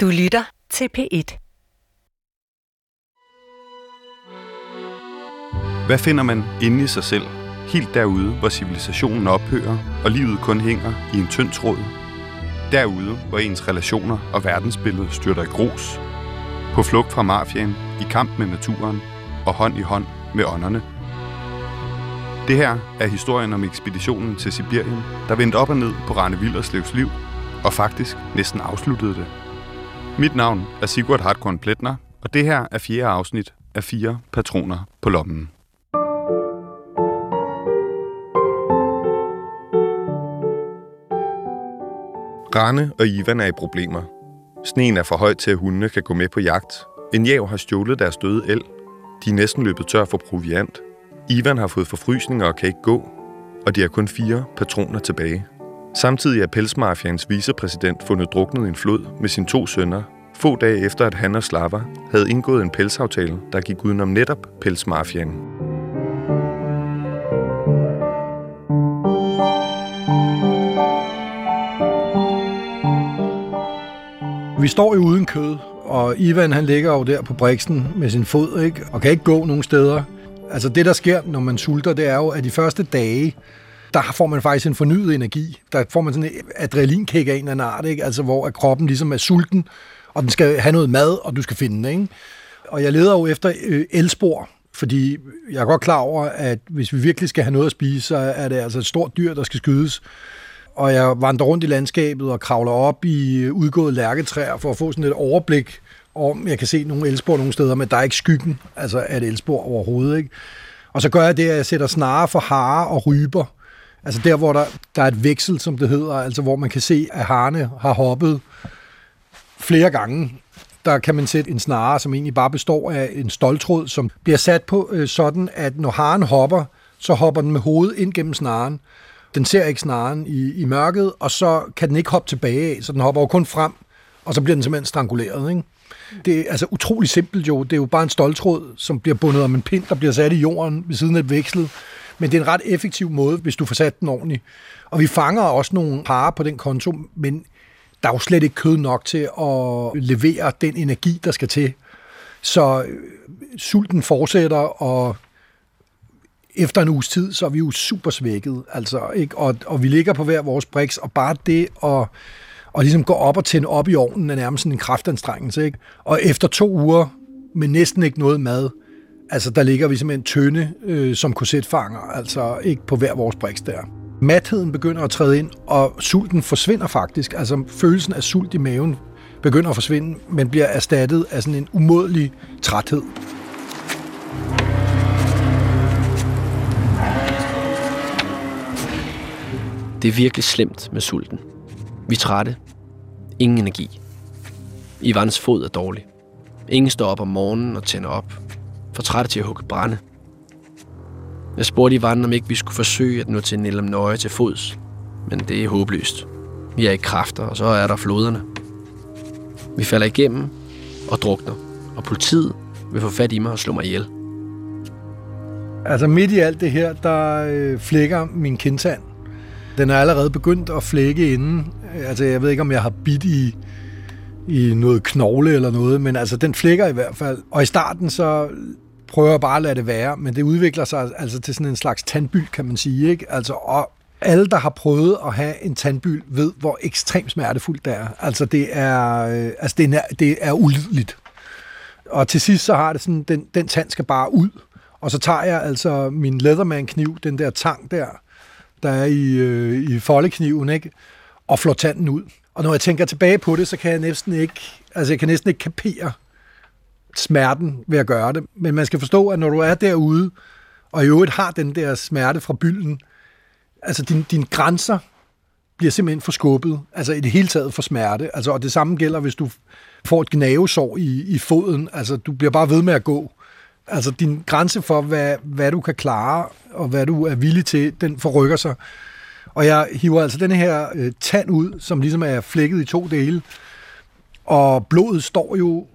Du lytter til P1. Hvad finder man inde i sig selv, helt derude, hvor civilisationen ophører, og livet kun hænger i en tynd tråd? Derude, hvor ens relationer og verdensbillede styrter i grus, på flugt fra mafiaen, i kamp med naturen og hånd i hånd med ånderne. Det her er historien om ekspeditionen til Sibirien, der vendte op og ned på Rane Villerslevs liv, og faktisk næsten afsluttede det. Mit navn er Sigurd Hartkorn Pletner, og det her er fjerde afsnit af Fire Patroner på lommen. Rane og Ivan er i problemer. Sneen er for høj til, at hundene kan gå med på jagt. En jæv har stjålet deres døde el. De er næsten løbet tør for proviant. Ivan har fået forfrysninger og kan ikke gå, og de har kun fire patroner tilbage. Samtidig er pelsmafians vicepræsident fundet druknet i en flod med sine to sønner, få dage efter at han og Slava havde indgået en pelsaftale, der gik udenom netop pelsmafianen. Vi står jo uden kød, og Ivan han ligger jo der på briksen med sin fod, ikke? og kan ikke gå nogen steder. Altså det, der sker, når man sulter, det er jo, at de første dage, der får man faktisk en fornyet energi. Der får man sådan en adrenalinkick af en eller anden art, ikke? Altså, hvor at kroppen ligesom er sulten, og den skal have noget mad, og du skal finde den. Ikke? Og jeg leder jo efter øh, elspor, fordi jeg er godt klar over, at hvis vi virkelig skal have noget at spise, så er det altså et stort dyr, der skal skydes. Og jeg vandrer rundt i landskabet og kravler op i øh, udgåede lærketræer for at få sådan et overblik om, jeg kan se nogle elspor nogle steder, men der er ikke skyggen altså af et elspor overhovedet. Ikke? Og så gør jeg det, at jeg sætter snare for hare og ryber. Altså der, hvor der, der er et veksel, som det hedder, altså hvor man kan se, at harne har hoppet flere gange. Der kan man sætte en snare, som egentlig bare består af en stoltråd, som bliver sat på øh, sådan, at når haren hopper, så hopper den med hovedet ind gennem snaren. Den ser ikke snaren i, i mørket, og så kan den ikke hoppe tilbage af, så den hopper jo kun frem, og så bliver den simpelthen stranguleret. Ikke? Det er altså utrolig simpelt jo. Det er jo bare en stoltråd, som bliver bundet om en pind, der bliver sat i jorden ved siden af et vekslet. Men det er en ret effektiv måde, hvis du får sat den ordentligt. Og vi fanger også nogle parer på den konto, men der er jo slet ikke kød nok til at levere den energi, der skal til. Så øh, sulten fortsætter, og efter en uges tid, så er vi jo super svækket. Altså, ikke? Og, og vi ligger på hver vores briks, og bare det at og ligesom gå op og tænde op i ovnen er nærmest sådan en kraftanstrengelse. Ikke? Og efter to uger med næsten ikke noget mad, altså der ligger vi simpelthen tynde øh, som korsetfanger, altså ikke på hver vores briks der. Matheden begynder at træde ind, og sulten forsvinder faktisk. Altså følelsen af sult i maven begynder at forsvinde, men bliver erstattet af sådan en umådelig træthed. Det er virkelig slemt med sulten. Vi er trætte. Ingen energi. Ivans fod er dårlig. Ingen står op om morgenen og tænder op. For trætte til at hugge brænde. Jeg spurgte Ivan, om ikke vi skulle forsøge at nå til Nellem Nøje til fods. Men det er håbløst. Vi er ikke kræfter, og så er der floderne. Vi falder igennem og drukner, og politiet vil få fat i mig og slå mig ihjel. Altså midt i alt det her, der øh, flækker min kindtand. Den er allerede begyndt at flække inden. Altså jeg ved ikke, om jeg har bidt i, i noget knogle eller noget, men altså den flækker i hvert fald. Og i starten så prøver jeg bare at lade det være, men det udvikler sig altså til sådan en slags tandbyld, kan man sige. Ikke? Altså, og alle, der har prøvet at have en tandbyld, ved, hvor ekstremt smertefuldt det er. Altså, det er, øh, altså, det er, det er ulideligt. Og til sidst, så har det sådan, den, den tand skal bare ud. Og så tager jeg altså min Leatherman-kniv, den der tang der, der er i, øh, i foldekniven, ikke? og flår tanden ud. Og når jeg tænker tilbage på det, så kan jeg næsten ikke, altså jeg kan næsten ikke kapere smerten ved at gøre det. Men man skal forstå, at når du er derude, og i øvrigt har den der smerte fra bylden, altså din, dine grænser bliver simpelthen forskubbet, altså i det hele taget for smerte. Altså, og det samme gælder, hvis du får et gnavesår i, i foden. Altså, du bliver bare ved med at gå. Altså, din grænse for, hvad, hvad du kan klare, og hvad du er villig til, den forrykker sig. Og jeg hiver altså den her øh, tand ud, som ligesom er flækket i to dele. Og blodet står jo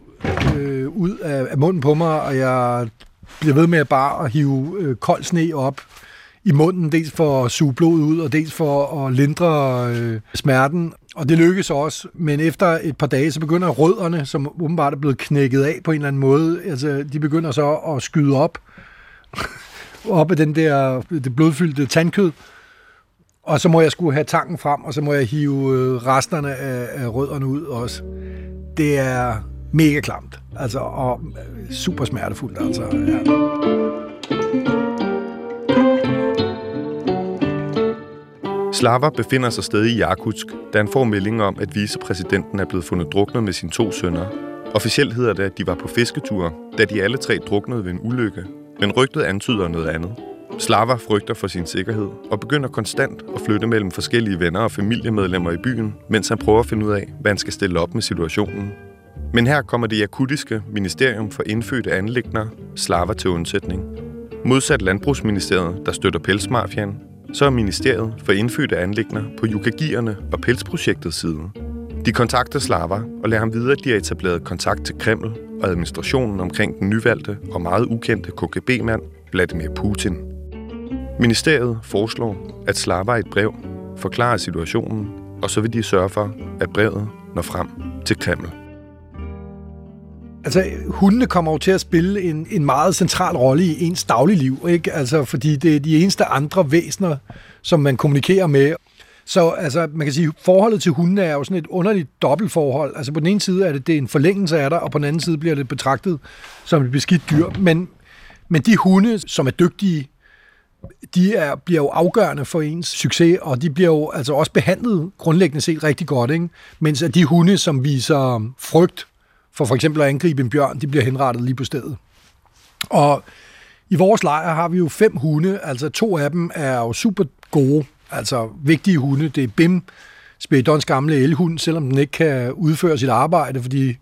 øh, ud af, af munden på mig, og jeg bliver ved med bare at hive øh, kold sne op i munden, dels for at suge blodet ud, og dels for at lindre øh, smerten. Og det lykkes også, men efter et par dage, så begynder rødderne, som åbenbart er blevet knækket af på en eller anden måde, altså de begynder så at skyde op, op af den der, det blodfyldte tandkød, og så må jeg skulle have tanken frem, og så må jeg hive øh, resterne af, af rødderne ud også. Det er mega klamt, altså, og øh, super smertefuldt, altså. Ja. Slava befinder sig stadig i Jakutsk, da han får melding om, at vicepræsidenten er blevet fundet druknet med sine to sønner. Officielt hedder det, at de var på fisketur, da de alle tre druknede ved en ulykke, men rygtet antyder noget andet. Slava frygter for sin sikkerhed og begynder konstant at flytte mellem forskellige venner og familiemedlemmer i byen, mens han prøver at finde ud af, hvad han skal stille op med situationen. Men her kommer det jakutiske ministerium for indfødte anlægner, slaver til undsætning. Modsat Landbrugsministeriet, der støtter pelsmafian, så er ministeriet for indfødte anlægner på Jukagierne og Pelsprojektets side. De kontakter Slava og lader ham vide, at de har etableret kontakt til Kreml og administrationen omkring den nyvalgte og meget ukendte KGB-mand Vladimir Putin. Ministeriet foreslår, at Slava i et brev forklarer situationen, og så vil de sørge for, at brevet når frem til Kreml. Altså, hundene kommer jo til at spille en, en meget central rolle i ens dagligliv, ikke? Altså, fordi det er de eneste andre væsener, som man kommunikerer med. Så altså, man kan sige, forholdet til hundene er jo sådan et underligt dobbeltforhold. Altså på den ene side er det, det er en forlængelse af dig, og på den anden side bliver det betragtet som et beskidt dyr. Men, men de hunde, som er dygtige, de er, bliver jo afgørende for ens succes, og de bliver jo altså også behandlet grundlæggende set rigtig godt, ikke? mens at de hunde, som viser frygt for for eksempel at angribe en bjørn, de bliver henrettet lige på stedet. Og i vores lejr har vi jo fem hunde, altså to af dem er jo super gode, altså vigtige hunde. Det er Bim, Spiridons gamle elhund, selvom den ikke kan udføre sit arbejde, fordi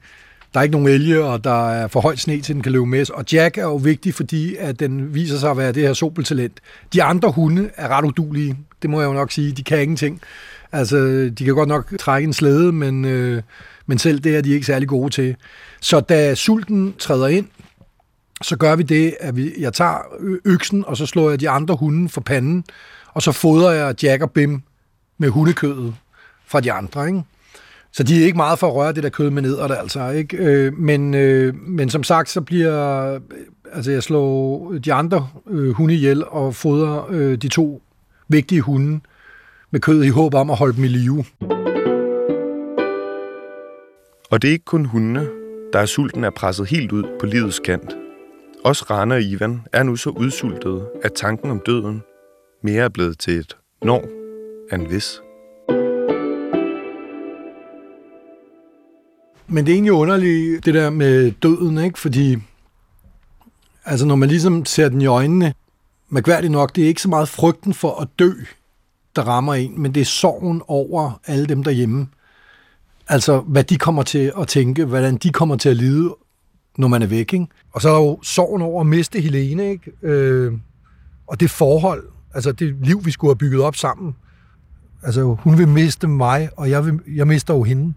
der er ikke nogen elge, og der er for højt sne til, den kan løbe med. Og Jack er jo vigtig, fordi at den viser sig at være det her sobeltalent. De andre hunde er ret udulige, det må jeg jo nok sige. De kan ingenting. Altså, de kan godt nok trække en slæde, men, øh, men selv det er de ikke særlig gode til. Så da sulten træder ind, så gør vi det, at vi, jeg tager øksen, og så slår jeg de andre hunde for panden, og så fodrer jeg Jack og Bim med hundekødet fra de andre, ikke? Så de er ikke meget for at røre det der kød med ned, og det altså, ikke? Øh, men, øh, men som sagt, så bliver... Øh, altså, jeg slår de andre øh, hunde ihjel og fodrer øh, de to vigtige hunde med kød i håb om at holde dem i live. Og det er ikke kun hundene, der er sulten er presset helt ud på livets kant. Også Rana og Ivan er nu så udsultede, at tanken om døden mere er blevet til et når end hvis. Men det er egentlig underligt, det der med døden, ikke? Fordi altså, når man ligesom ser den i øjnene, mærkværdigt nok, det er ikke så meget frygten for at dø, der rammer en, men det er sorgen over alle dem derhjemme. Altså, hvad de kommer til at tænke, hvordan de kommer til at lide, når man er væk, ikke? Og så er der jo sorgen over at miste Helene, ikke? Øh, og det forhold, altså det liv, vi skulle have bygget op sammen. Altså, hun vil miste mig, og jeg, vil, jeg mister jo hende.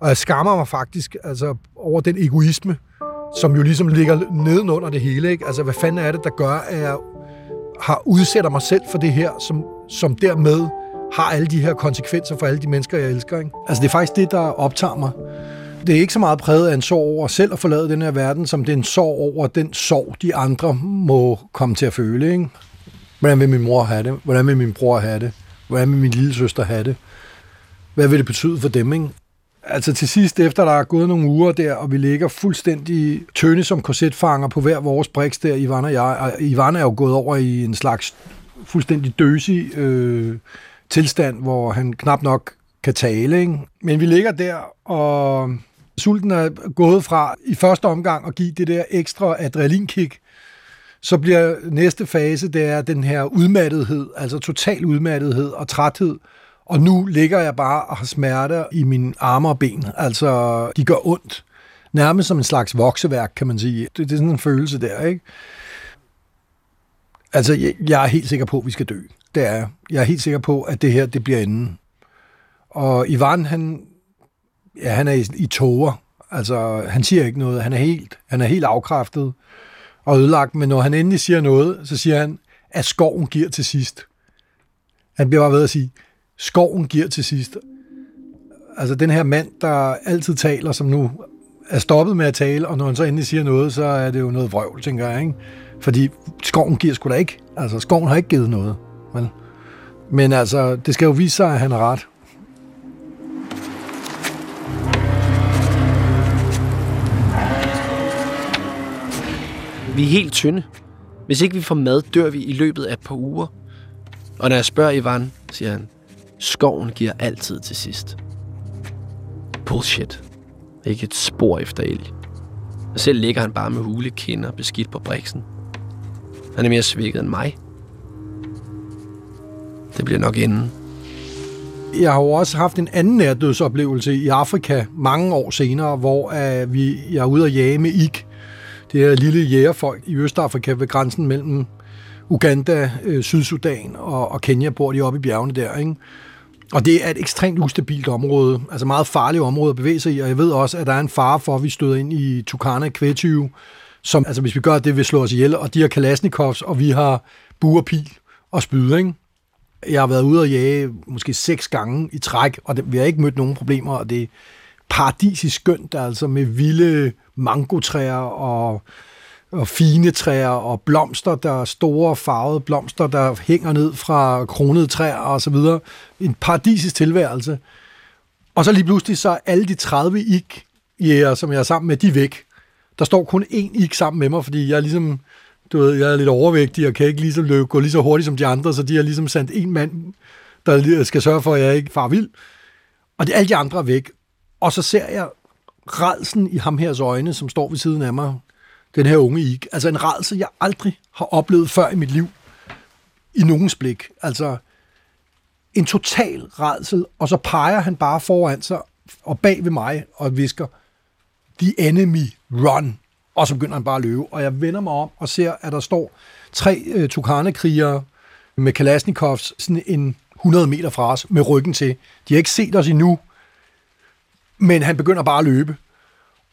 Og jeg skammer mig faktisk altså, over den egoisme, som jo ligesom ligger nedenunder det hele. Ikke? Altså, hvad fanden er det, der gør, at jeg har udsætter mig selv for det her, som, som dermed har alle de her konsekvenser for alle de mennesker, jeg elsker. Ikke? Altså, det er faktisk det, der optager mig. Det er ikke så meget præget af en sorg over selv at forlade den her verden, som det er en sorg over den sorg, de andre må komme til at føle. Ikke? Hvordan vil min mor have det? Hvordan vil min bror have det? Hvordan vil min lille søster have det? Hvad vil det betyde for dem? Ikke? Altså til sidst, efter der er gået nogle uger der, og vi ligger fuldstændig tønde som korsetfanger på hver vores briks der, Ivan og jeg. Og Ivan er jo gået over i en slags fuldstændig døsig øh, tilstand, hvor han knap nok kan tale. Ikke? Men vi ligger der, og sulten er gået fra i første omgang at give det der ekstra adrenalinkick, så bliver næste fase, det er den her udmattethed, altså total udmattethed og træthed, og nu ligger jeg bare og har smerter i mine arme og ben. Altså, de gør ondt. Nærmest som en slags vokseværk, kan man sige. Det, det er sådan en følelse der, ikke? Altså, jeg, jeg er helt sikker på, at vi skal dø. Det er jeg. Jeg er helt sikker på, at det her, det bliver enden. Og Ivan, han, ja, han er i, i tårer. Altså, han siger ikke noget. Han er helt, han er helt afkræftet og ødelagt. Men når han endelig siger noget, så siger han, at skoven giver til sidst. Han bliver bare ved at sige, skoven giver til sidst. Altså den her mand, der altid taler, som nu er stoppet med at tale, og når han så endelig siger noget, så er det jo noget vrøvl, tænker jeg. Ikke? Fordi skoven giver sgu da ikke. Altså skoven har ikke givet noget. Vel? Men altså, det skal jo vise sig, at han har ret. Vi er helt tynde. Hvis ikke vi får mad, dør vi i løbet af et par uger. Og når jeg spørger Ivan, siger han, skoven giver altid til sidst. Bullshit. Ikke et spor efter el. Og selv ligger han bare med hule kinder beskidt på briksen. Han er mere svækket end mig. Det bliver nok inden. Jeg har jo også haft en anden nærdødsoplevelse i Afrika mange år senere, hvor uh, vi, jeg er ude at jage med IK. Det er lille jægerfolk i Østafrika ved grænsen mellem Uganda, øh, Sydsudan og, og Kenya, bor de oppe i bjergene der. Ikke? Og det er et ekstremt ustabilt område, altså meget farligt område at bevæge sig i, og jeg ved også, at der er en fare for, at vi støder ind i Tukana kvætyve, som, altså hvis vi gør det, vil slå os ihjel, og de har kalasnikovs, og vi har buerpil og spyd, ikke? Jeg har været ude og jage måske seks gange i træk, og det, vi har ikke mødt nogen problemer, og det er paradisisk skønt, altså med vilde mangotræer og, og fine træer og blomster, der er store farvede blomster, der hænger ned fra kronede træer og så videre. En paradisisk tilværelse. Og så lige pludselig så er alle de 30 ik jæger, som jeg er sammen med, de er væk. Der står kun én ik sammen med mig, fordi jeg ligesom, du ved, jeg er lidt overvægtig og kan ikke ligesom løbe, gå lige så hurtigt som de andre, så de har ligesom sendt en mand, der skal sørge for, at jeg ikke far vild. Og det, alle de andre er væk. Og så ser jeg redsen i ham hers øjne, som står ved siden af mig, den her unge Ik. Altså en redsel, jeg aldrig har oplevet før i mit liv, i nogens blik. Altså en total redsel, og så peger han bare foran sig og bag ved mig og visker, the enemy run. Og så begynder han bare at løbe, og jeg vender mig om og ser, at der står tre øh, Tukane-krigere med Kalashnikovs sådan en 100 meter fra os med ryggen til. De har ikke set os endnu, men han begynder bare at løbe.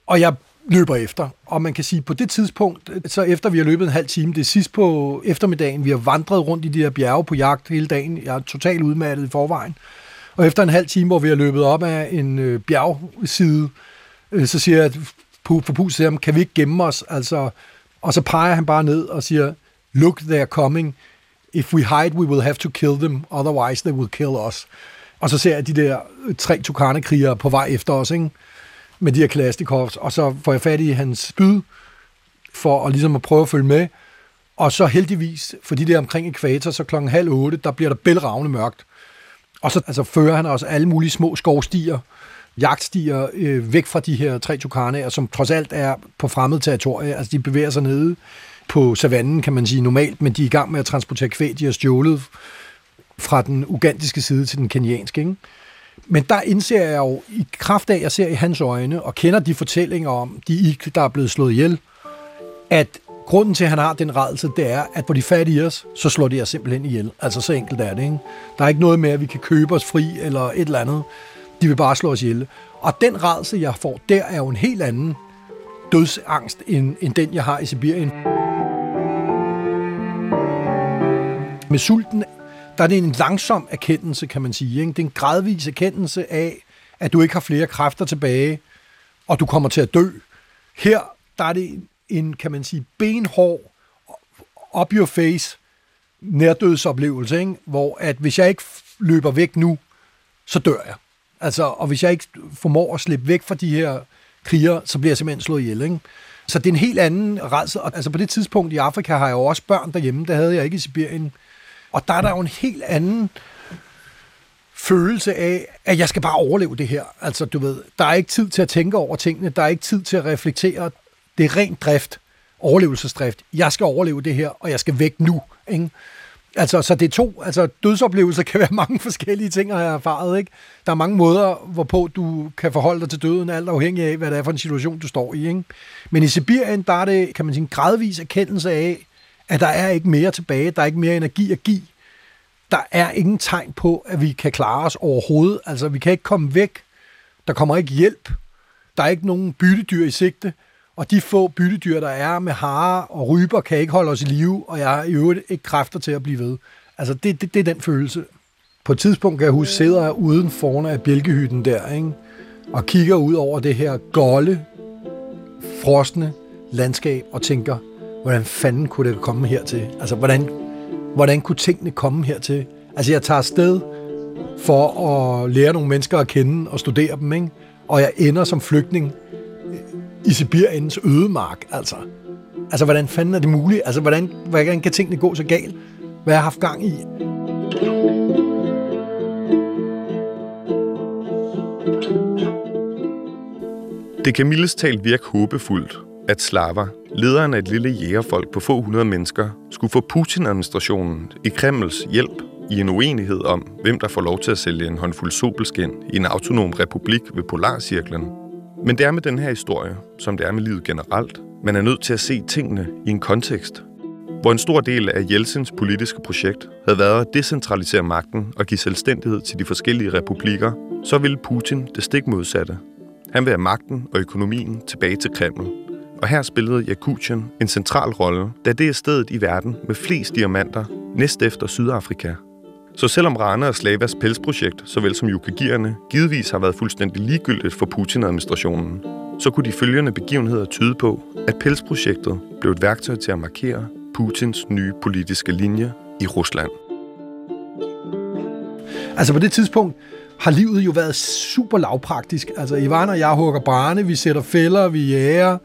Og jeg løber efter. Og man kan sige, på det tidspunkt, så efter vi har løbet en halv time, det er sidst på eftermiddagen, vi har vandret rundt i de her bjerge på jagt hele dagen. Jeg er totalt udmattet i forvejen. Og efter en halv time, hvor vi har løbet op af en øh, bjergside, øh, så siger jeg for pus til ham, kan vi ikke gemme os? Altså, og så peger han bare ned og siger, look, they're coming. If we hide, we will have to kill them, otherwise they will kill us. Og så ser jeg de der tre tukane på vej efter os, ikke? med de her Kalashnikovs, og så får jeg fat i hans spyd, for at, ligesom at prøve at følge med. Og så heldigvis, fordi det er omkring ekvator, så klokken halv otte, der bliver der bælragende mørkt. Og så altså, fører han også alle mulige små skovstier, jagtstier øh, væk fra de her tre tukaner, som trods alt er på fremmed territorie. Altså, de bevæger sig nede på savannen, kan man sige, normalt, men de er i gang med at transportere kvæg, de har stjålet fra den ugandiske side til den kenyanske. Ikke? Men der indser jeg jo, i kraft af, at jeg ser i hans øjne, og kender de fortællinger om de ik, der er blevet slået ihjel, at grunden til, at han har den redsel, det er, at hvor de fattige os, så slår de os simpelthen ihjel. Altså så enkelt er det, ikke? Der er ikke noget med, at vi kan købe os fri eller et eller andet. De vil bare slå os ihjel. Og den redsel, jeg får, der er jo en helt anden dødsangst, end, end den, jeg har i Sibirien. Med sulten der er det en langsom erkendelse, kan man sige. Ikke? Det er en gradvis erkendelse af, at du ikke har flere kræfter tilbage, og du kommer til at dø. Her, der er det en, kan man sige, benhård, up your face, nærdødsoplevelse, ikke? hvor at hvis jeg ikke løber væk nu, så dør jeg. Altså, og hvis jeg ikke formår at slippe væk fra de her kriger, så bliver jeg simpelthen slået ihjel. Ikke? Så det er en helt anden redsel. Altså på det tidspunkt i Afrika har jeg jo også børn derhjemme, der havde jeg ikke i Sibirien. Og der er der jo en helt anden følelse af, at jeg skal bare overleve det her. Altså, du ved, der er ikke tid til at tænke over tingene, der er ikke tid til at reflektere. Det er ren drift, overlevelsesdrift. Jeg skal overleve det her, og jeg skal væk nu. Ikke? Altså, så det er to, altså dødsoplevelser kan være mange forskellige ting, har jeg erfaret, ikke? Der er mange måder, hvorpå du kan forholde dig til døden, alt afhængig af, hvad det er for en situation, du står i, ikke? Men i Sibirien, der er det, kan man sige, en gradvis erkendelse af, at der er ikke mere tilbage, der er ikke mere energi at give. Der er ingen tegn på, at vi kan klare os overhovedet. Altså, vi kan ikke komme væk. Der kommer ikke hjælp. Der er ikke nogen byttedyr i sigte. Og de få byttedyr, der er med hare og ryber, kan ikke holde os i live, og jeg har i øvrigt ikke kræfter til at blive ved. Altså, det, det, det er den følelse på et tidspunkt kan jeg huske, sidder jeg uden foran af bjælkehytten der, ikke? og kigger ud over det her golde, frosne landskab og tænker, hvordan fanden kunne det komme hertil? Altså, hvordan, hvordan kunne tingene komme hertil? Altså, jeg tager afsted for at lære nogle mennesker at kende og studere dem, ikke? og jeg ender som flygtning i Sibiriens ødemark, altså. Altså, hvordan fanden er det muligt? Altså, hvordan, hvordan kan tingene gå så galt? Hvad har jeg haft gang i? Det kan mildest talt virke håbefuldt, at slaver, lederen af et lille jægerfolk på få hundrede mennesker, skulle få Putin-administrationen i Kremls hjælp i en uenighed om, hvem der får lov til at sælge en håndfuld sobelskin i en autonom republik ved Polarcirklen. Men det er med den her historie, som det er med livet generelt, man er nødt til at se tingene i en kontekst, hvor en stor del af Jeltsins politiske projekt havde været at decentralisere magten og give selvstændighed til de forskellige republikker, så ville Putin det stik modsatte. Han vil have magten og økonomien tilbage til Kreml. Og her spillede Jakutien en central rolle, da det er stedet i verden med flest diamanter, næst efter Sydafrika. Så selvom Rana og Slavas pelsprojekt, såvel som yukagierne, givetvis har været fuldstændig ligegyldigt for Putin-administrationen, så kunne de følgende begivenheder tyde på, at pelsprojektet blev et værktøj til at markere Putins nye politiske linje i Rusland. Altså på det tidspunkt har livet jo været super lavpraktisk. Altså Ivan og jeg hugger brænde, vi sætter fælder, vi jager,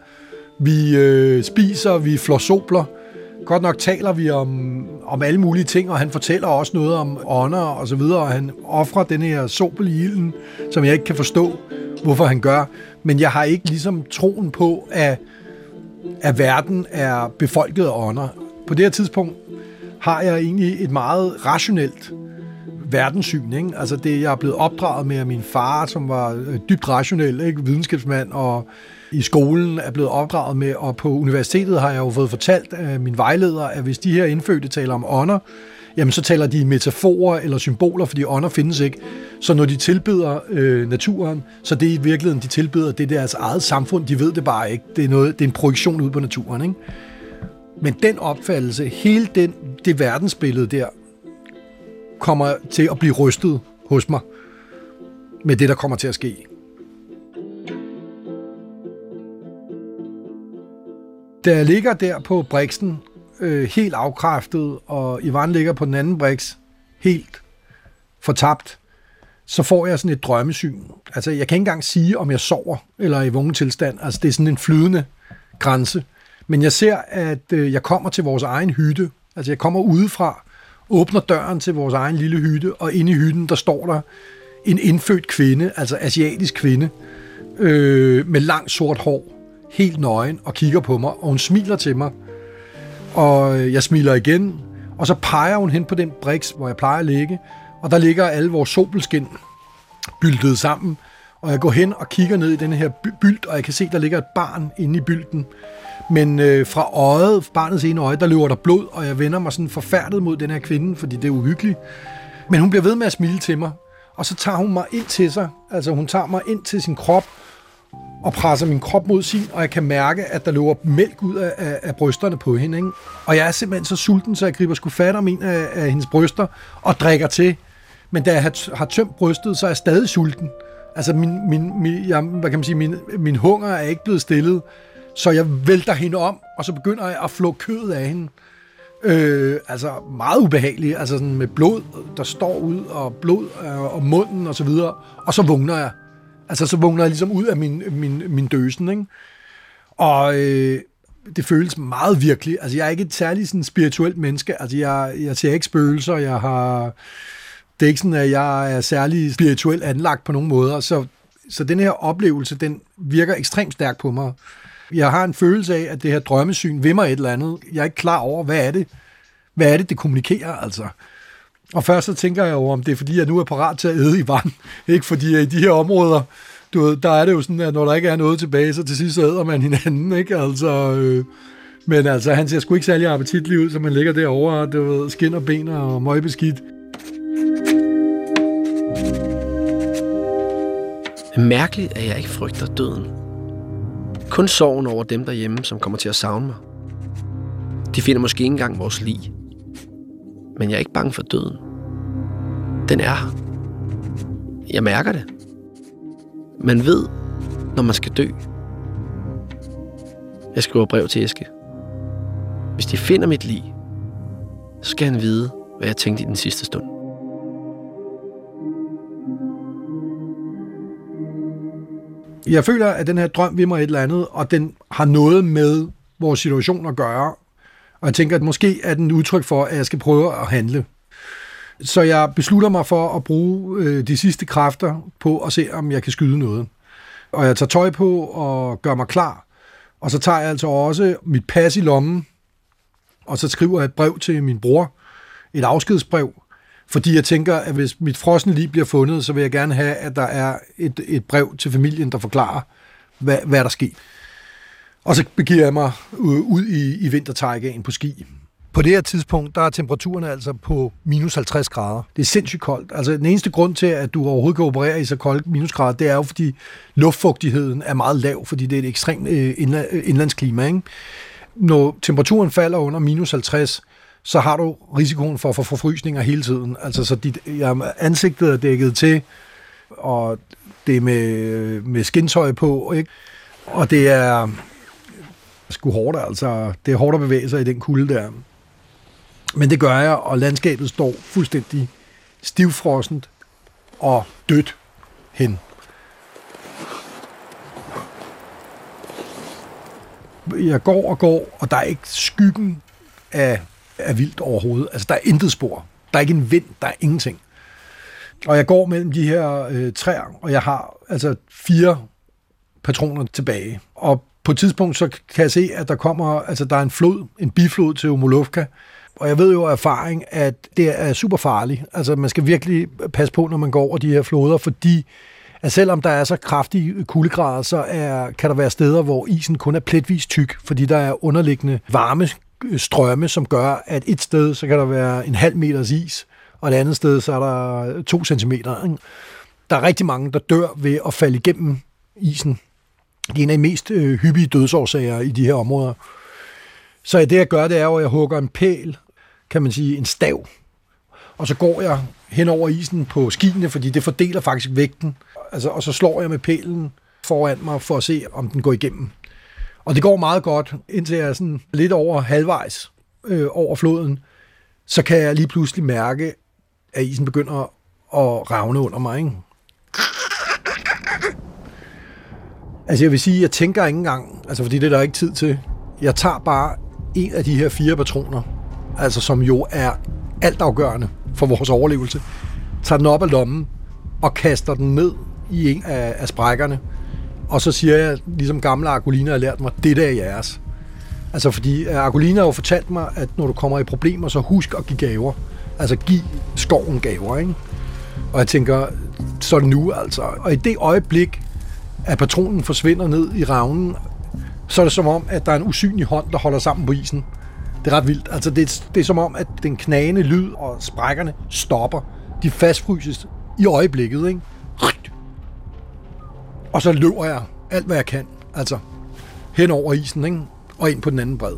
vi øh, spiser, vi flår sobler. Godt nok taler vi om, om alle mulige ting, og han fortæller også noget om ånder og så videre, og han offrer den her sobel i ilden, som jeg ikke kan forstå, hvorfor han gør. Men jeg har ikke ligesom troen på, at, at verden er befolket af ånder. På det her tidspunkt har jeg egentlig et meget rationelt verdenssyn. Ikke? Altså det, jeg er blevet opdraget med af min far, som var øh, dybt rationel, ikke? videnskabsmand, og i skolen er blevet opdraget med, og på universitetet har jeg jo fået fortalt af min vejleder, at hvis de her indfødte taler om ånder, jamen så taler de metaforer eller symboler, fordi ånder findes ikke. Så når de tilbyder øh, naturen, så det er i virkeligheden, de tilbyder, det er deres eget samfund, de ved det bare ikke. Det er, noget, det er en projektion ud på naturen. Ikke? Men den opfattelse, hele den, det verdensbillede der, kommer til at blive rystet hos mig med det, der kommer til at ske. Da jeg ligger der på briksen, øh, helt afkræftet, og Ivan ligger på den anden briks, helt fortabt, så får jeg sådan et drømmesyn. Altså, jeg kan ikke engang sige, om jeg sover eller er i vågen tilstand. Altså, det er sådan en flydende grænse. Men jeg ser, at øh, jeg kommer til vores egen hytte. Altså, jeg kommer udefra, åbner døren til vores egen lille hytte, og inde i hytten, der står der en indfødt kvinde, altså asiatisk kvinde, øh, med langt sort hår, helt nøgen, og kigger på mig, og hun smiler til mig. Og øh, jeg smiler igen, og så peger hun hen på den briks, hvor jeg plejer at ligge, og der ligger alle vores sobelskin byltet sammen, og jeg går hen og kigger ned i den her bylt, og jeg kan se, der ligger et barn inde i bylden. Men øh, fra øjet, barnets ene øje, der løber der blod, og jeg vender mig sådan forfærdet mod den her kvinde, fordi det er uhyggeligt. Men hun bliver ved med at smile til mig, og så tager hun mig ind til sig. Altså hun tager mig ind til sin krop, og presser min krop mod sin, og jeg kan mærke, at der løber mælk ud af, af, af brysterne på hende. Ikke? Og jeg er simpelthen så sulten, så jeg griber sgu fat om en af, af hendes bryster og drikker til. Men da jeg har, har tømt brystet, så er jeg stadig sulten. Altså, min, min, min, jeg, hvad kan man sige, min, min hunger er ikke blevet stillet, så jeg vælter hende om, og så begynder jeg at flå kødet af hende. Øh, altså meget ubehageligt, altså sådan med blod, der står ud, og blod øh, og munden og så videre. Og så vågner jeg. Altså så vågner jeg ligesom ud af min, min, min døsen, ikke? Og øh, det føles meget virkelig. Altså jeg er ikke et særligt sådan, spirituelt menneske. Altså jeg, jeg ser ikke spøgelser, jeg har det er ikke sådan, at jeg er særlig spirituelt anlagt på nogen måder, så, så den her oplevelse, den virker ekstremt stærk på mig. Jeg har en følelse af, at det her drømmesyn vil mig et eller andet. Jeg er ikke klar over, hvad er det, hvad er det, det kommunikerer, altså. Og først så tænker jeg over, om det er, fordi jeg nu er parat til at æde i vand. Ikke fordi i de her områder, du ved, der er det jo sådan, at når der ikke er noget tilbage, så til sidst æder man hinanden, ikke? Altså, øh, men altså, han ser sgu ikke særlig appetitlig ud, så man ligger derovre, du ved, skin og ben og møgbeskidt. Mærkeligt, at jeg ikke frygter døden. Kun sorgen over dem derhjemme, som kommer til at savne mig. De finder måske ikke engang vores lig. Men jeg er ikke bange for døden. Den er her. Jeg mærker det. Man ved, når man skal dø. Jeg skriver brev til Eske. Hvis de finder mit lig, så skal han vide, hvad jeg tænkte i den sidste stund. Jeg føler, at den her drøm vil mig et eller andet, og den har noget med vores situation at gøre. Og jeg tænker, at måske er den udtryk for, at jeg skal prøve at handle. Så jeg beslutter mig for at bruge øh, de sidste kræfter på at se, om jeg kan skyde noget. Og jeg tager tøj på og gør mig klar. Og så tager jeg altså også mit pas i lommen, og så skriver jeg et brev til min bror, et afskedsbrev, fordi jeg tænker, at hvis mit frosne liv bliver fundet, så vil jeg gerne have, at der er et, et brev til familien, der forklarer, hvad, hvad der sker. Og så begiver jeg mig ud i, i vintertejgaen på ski. På det her tidspunkt, der er temperaturen altså på minus 50 grader. Det er sindssygt koldt. Altså den eneste grund til, at du overhovedet kan operere i så koldt minusgrader, det er jo, fordi luftfugtigheden er meget lav, fordi det er et ekstremt øh, indlandsklima. Ikke? Når temperaturen falder under minus 50, så har du risikoen for at få forfrysninger hele tiden. Altså, så dit, ja, ansigtet er dækket til, og det er med, med skintøj på, ikke? Og det er sgu hårdt, altså. Det er hårdt at bevæge sig i den kulde der. Men det gør jeg, og landskabet står fuldstændig stivfrossent og dødt hen. Jeg går og går, og der er ikke skyggen af er vildt overhovedet. Altså, der er intet spor. Der er ikke en vind, der er ingenting. Og jeg går mellem de her øh, træer, og jeg har altså fire patroner tilbage. Og på et tidspunkt, så kan jeg se, at der kommer, altså der er en flod, en biflod til Omolovka, og jeg ved jo af erfaring, at det er super farligt. Altså man skal virkelig passe på, når man går over de her floder, fordi at selvom der er så kraftige kuldegrader, så er, kan der være steder, hvor isen kun er pletvis tyk, fordi der er underliggende varme strømme, som gør, at et sted, så kan der være en halv meters is, og et andet sted, så er der to centimeter. Ikke? Der er rigtig mange, der dør ved at falde igennem isen. Det er en af de mest øh, hyppige dødsårsager i de her områder. Så det, jeg gør, det er jo, at jeg hugger en pæl, kan man sige, en stav, og så går jeg hen over isen på skiene, fordi det fordeler faktisk vægten. Altså, og så slår jeg med pælen foran mig for at se, om den går igennem. Og det går meget godt, indtil jeg er sådan lidt over halvvejs øh, over floden. Så kan jeg lige pludselig mærke, at isen begynder at ravne under mig. Ikke? Altså jeg vil sige, jeg tænker ikke engang, altså fordi det er der ikke tid til. Jeg tager bare en af de her fire patroner, altså som jo er altafgørende for vores overlevelse, tager den op af lommen og kaster den ned i en af, af sprækkerne, og så siger jeg, ligesom gamle Argolina har lært mig, det der er jeres. Altså fordi øh, Argolina har jo fortalt mig, at når du kommer i problemer, så husk at give gaver. Altså giv skoven gaver, ikke? Og jeg tænker, så er det nu altså. Og i det øjeblik, at patronen forsvinder ned i ravnen, så er det som om, at der er en usynlig hånd, der holder sammen på isen. Det er ret vildt. Altså det, det er som om, at den knagende lyd og sprækkerne stopper. De fastfryses i øjeblikket, ikke? Og så løber jeg alt, hvad jeg kan. Altså, hen over isen, ikke? og ind på den anden bred.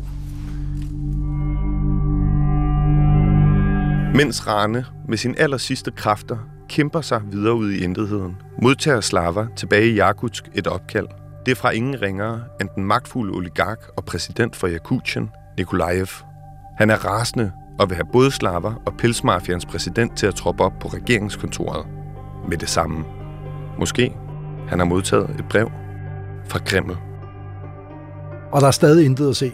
Mens Rane med sin aller sidste kræfter kæmper sig videre ud i intetheden, modtager Slava tilbage i Jakutsk et opkald. Det er fra ingen ringere end den magtfulde oligark og præsident for Jakutien, Nikolajev. Han er rasende og vil have både Slava og Pelsmafians præsident til at troppe op på regeringskontoret med det samme. Måske han har modtaget et brev fra Kreml. Og der er stadig intet at se.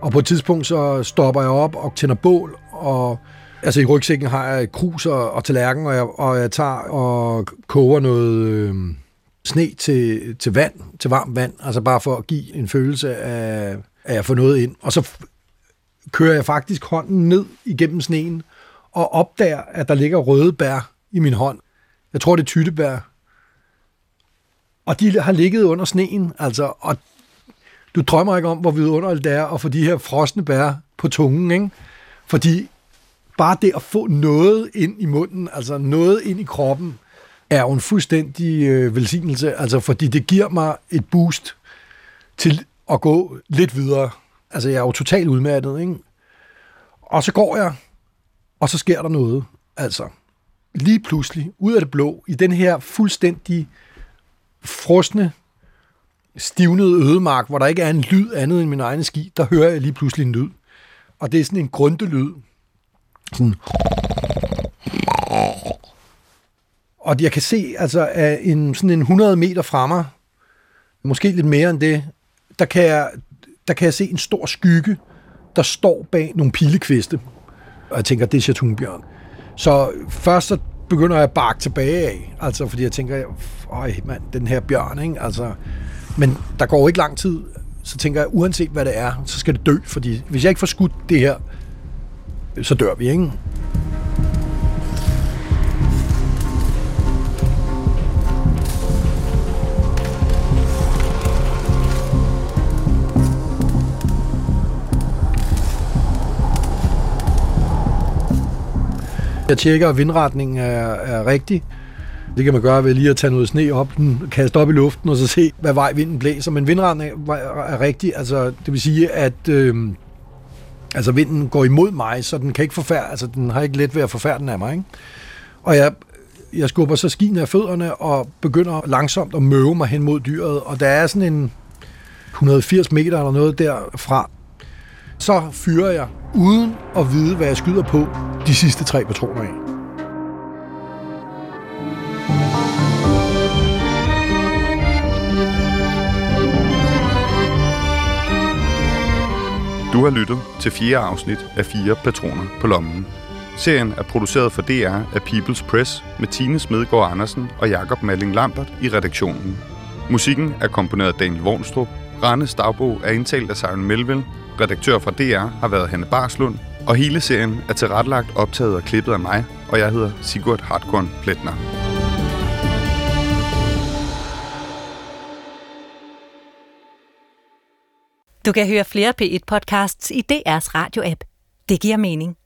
Og på et tidspunkt så stopper jeg op og tænder bål, og altså i rygsækken har jeg krus og, og tallerken, og jeg, og jeg tager og koger noget øh, sne til, til vand, til varmt vand, altså bare for at give en følelse af, at jeg får noget ind. Og så kører jeg faktisk hånden ned igennem sneen, og opdager, at der ligger røde bær i min hånd. Jeg tror, det er tyttebær, og de har ligget under sneen, altså, og du drømmer ikke om, hvor vidunderligt det er at få de her frosne bær på tungen, ikke? Fordi bare det at få noget ind i munden, altså noget ind i kroppen, er jo en fuldstændig øh, velsignelse, altså fordi det giver mig et boost til at gå lidt videre. Altså jeg er jo totalt udmattet, ikke? Og så går jeg, og så sker der noget, altså. lige pludselig, ud af det blå, i den her fuldstændig frosne, stivnede ødemark, hvor der ikke er en lyd andet end min egen ski, der hører jeg lige pludselig en lyd. Og det er sådan en grundelyd. Sådan. Og jeg kan se, altså, af en, sådan en 100 meter fra mig, måske lidt mere end det, der kan jeg, der kan jeg se en stor skygge, der står bag nogle pilekviste. Og jeg tænker, det er Chatunbjørn. Så først så begynder jeg at bakke tilbage af, altså fordi jeg tænker, øj mand, den her bjørn, ikke? Altså, men der går ikke lang tid, så tænker jeg, uanset hvad det er, så skal det dø, fordi hvis jeg ikke får skudt det her, så dør vi, ikke? Jeg tjekker, at vindretningen er, er rigtig. Det kan man gøre ved lige at tage noget sne op, den, kaste op i luften, og så se, hvad vej vinden blæser. Men vindretningen er, er rigtig. Altså, det vil sige, at øh, altså, vinden går imod mig, så den kan ikke forfærde, altså, den har ikke let ved at forfærde den af mig. Ikke? Og jeg, jeg skubber så skien af fødderne og begynder langsomt at møve mig hen mod dyret. Og der er sådan en 180 meter eller noget derfra. Så fyrer jeg, uden at vide, hvad jeg skyder på, de sidste tre patroner af. Du har lyttet til fjerde afsnit af Fire Patroner på Lommen. Serien er produceret for DR af People's Press med Tine Smedgaard Andersen og Jakob Malling Lambert i redaktionen. Musikken er komponeret af Daniel Vornstrup. Rannes dagbog er indtalt af Søren Melville. Redaktør fra DR har været Hanne Barslund. Og hele serien er tilrettelagt, optaget og klippet af mig, og jeg hedder Sigurd Hartkorn Pletner. Du kan høre flere P1-podcasts i DR's radio-app. Det giver mening.